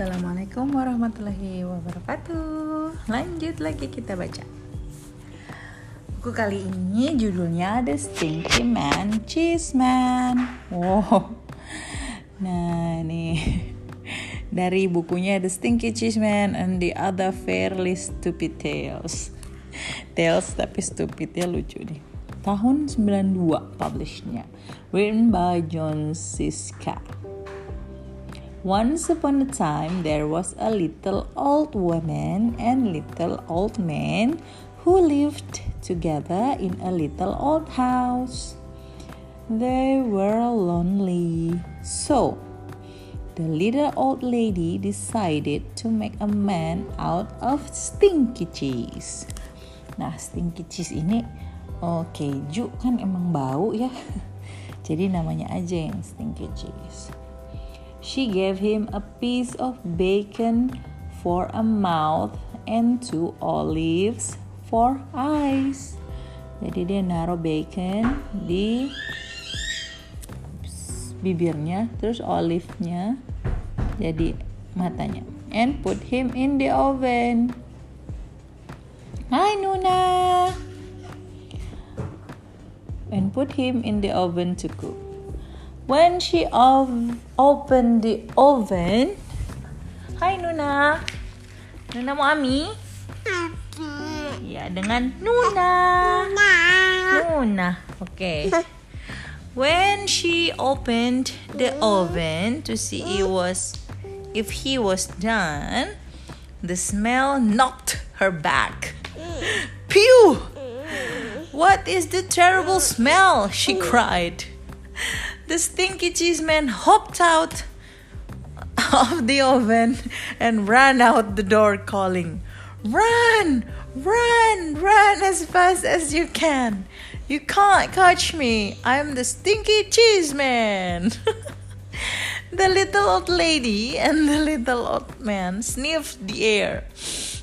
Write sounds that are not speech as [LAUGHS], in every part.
Assalamualaikum warahmatullahi wabarakatuh. Lanjut lagi kita baca. Buku kali ini judulnya The Stinky Man Cheese Man. Wow. Nah, nih [LAUGHS] dari bukunya The Stinky Cheese Man and the Other Fairly Stupid Tales. Tales tapi stupidnya lucu nih. Tahun 92 publishnya. Written by John Siska. Once upon a time, there was a little old woman and little old man who lived together in a little old house. They were lonely, so the little old lady decided to make a man out of stinky cheese. Nah, stinky cheese ini oh, keju kan emang bau ya. [LAUGHS] Jadi namanya aja yang stinky cheese. She gave him a piece of bacon for a mouth and two olives for eyes. Jadi dia naruh bacon di bibirnya, terus olive-nya jadi matanya. And put him in the oven. Hi Nuna. And put him in the oven to cook. When she ov- opened the oven, Hai Nuna. Nuna mau? Ya, dengan Nuna. Nuna. Oke. Okay. When she opened the oven to see it was if he was done, the smell knocked her back. Pew! What is the terrible smell? she cried. The stinky cheese man hopped out of the oven and ran out the door calling, Run! Run! Run as fast as you can! You can't catch me! I'm the stinky cheese man! [LAUGHS] the little old lady and the little old man sniffed the air.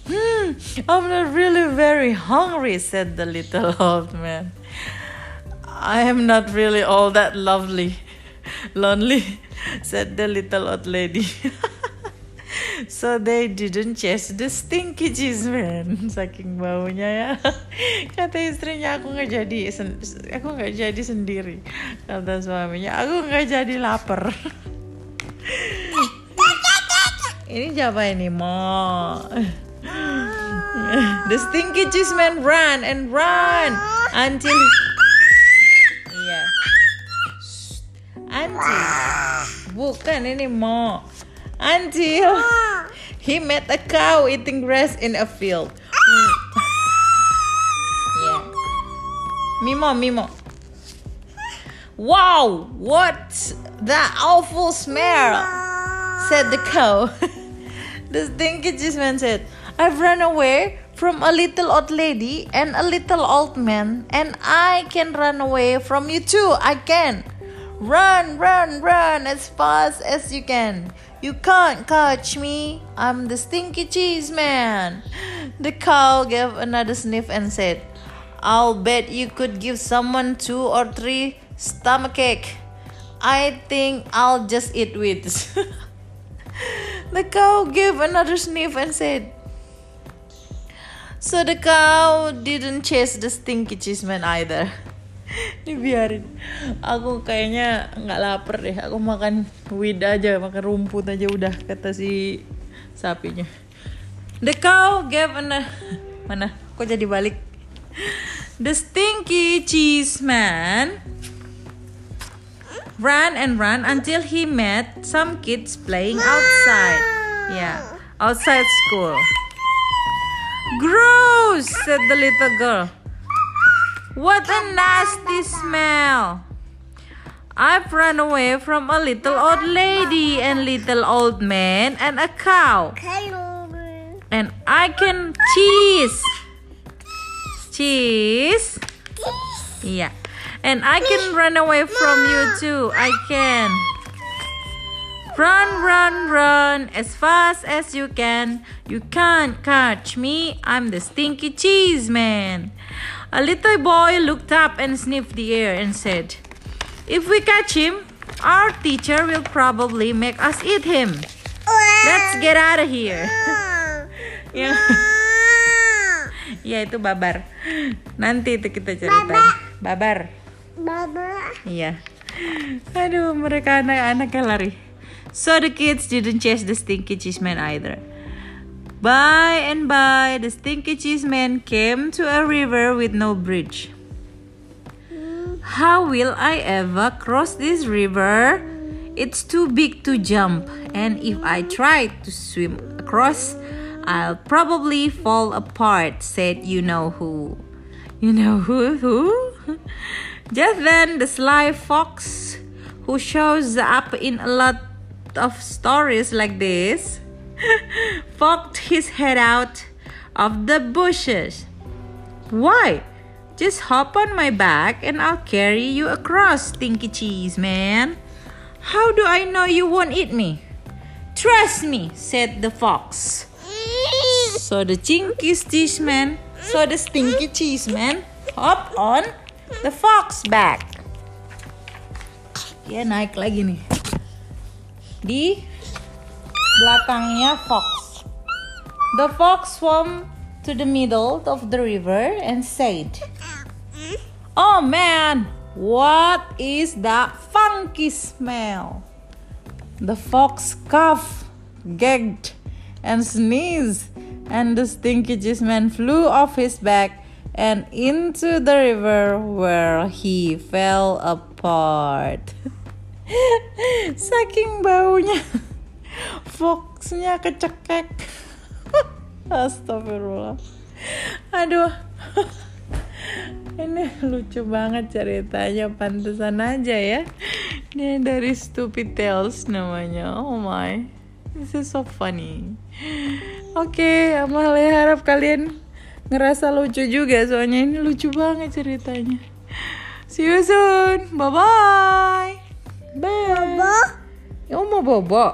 Hmm, I'm not really very hungry, said the little old man. I am not really all that lovely, lonely, said the little old lady. [LAUGHS] so they didn't chase the stinky cheese man. Saking baunya ya. [LAUGHS] Kata istrinya aku nggak jadi, aku nggak jadi sendiri. Kata suaminya aku nggak jadi lapar. [LAUGHS] ini siapa ini mo? The stinky cheese man ran and ran until Until bukan ini mo. Until he met a cow eating grass in a field. Yeah. Mimo, Mimo. Wow, what that awful smell? Said the cow. [LAUGHS] the stinky man said, I've run away from a little old lady and a little old man, and I can run away from you too. I can. Run, run, run as fast as you can. You can't catch me. I'm the stinky cheese man. The cow gave another sniff and said, I'll bet you could give someone two or three stomachache. I think I'll just eat weeds. [LAUGHS] the cow gave another sniff and said, So the cow didn't chase the stinky cheese man either. Dibiarin. Aku kayaknya nggak lapar deh. Aku makan weed aja, makan rumput aja udah kata si sapinya. The cow gave a mana? Kok jadi balik? The stinky cheese man ran and ran until he met some kids playing outside. Yeah, outside school. Gross, said the little girl. What a nasty smell. I've run away from a little old lady and little old man and a cow. And I can cheese. Cheese. Yeah. And I can run away from you too. I can. Run, run, run as fast as you can. You can't catch me. I'm the stinky cheese man. A little boy looked up and sniffed the air and said, If we catch him, our teacher will probably make us eat him. Let's get out of here. [LAUGHS] ya. ya [LAUGHS] itu babar. Nanti itu kita ceritain. Babar. Baba. Iya. Aduh, mereka anak-anak yang lari. So the kids didn't chase the stinky cheese man either. By and by, the stinky cheese man came to a river with no bridge. How will I ever cross this river? It's too big to jump, and if I try to swim across, I'll probably fall apart, said you know who. You know who? Who? [LAUGHS] Just then, the sly fox, who shows up in a lot of stories like this, [LAUGHS] poked his head out of the bushes. Why? Just hop on my back and I'll carry you across, Stinky Cheese Man. How do I know you won't eat me? Trust me, said the fox. So the Chinky Cheese Man, so the Stinky Cheese Man hop on the fox back. Dia naik lagi nih. Di belakangnya fox. The fox swam to the middle of the river and said, Oh man, what is that funky smell? The fox coughed, gagged, and sneezed, and the stinky cheese man flew off his back and into the river where he fell apart. [LAUGHS] Saking baunya, foxnya kecekek. Astagfirullah. Aduh. Ini lucu banget ceritanya, pantesan aja ya. Ini dari Stupid Tales namanya. Oh my. This is so funny. Oke, okay, Amalia harap kalian ngerasa lucu juga soalnya ini lucu banget ceritanya. See you soon. Bye. Bye. Bobo.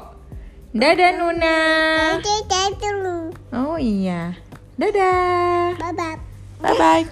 Dadah Nuna. Dulu. Oh iya. Dadah. Baba. Bye bye.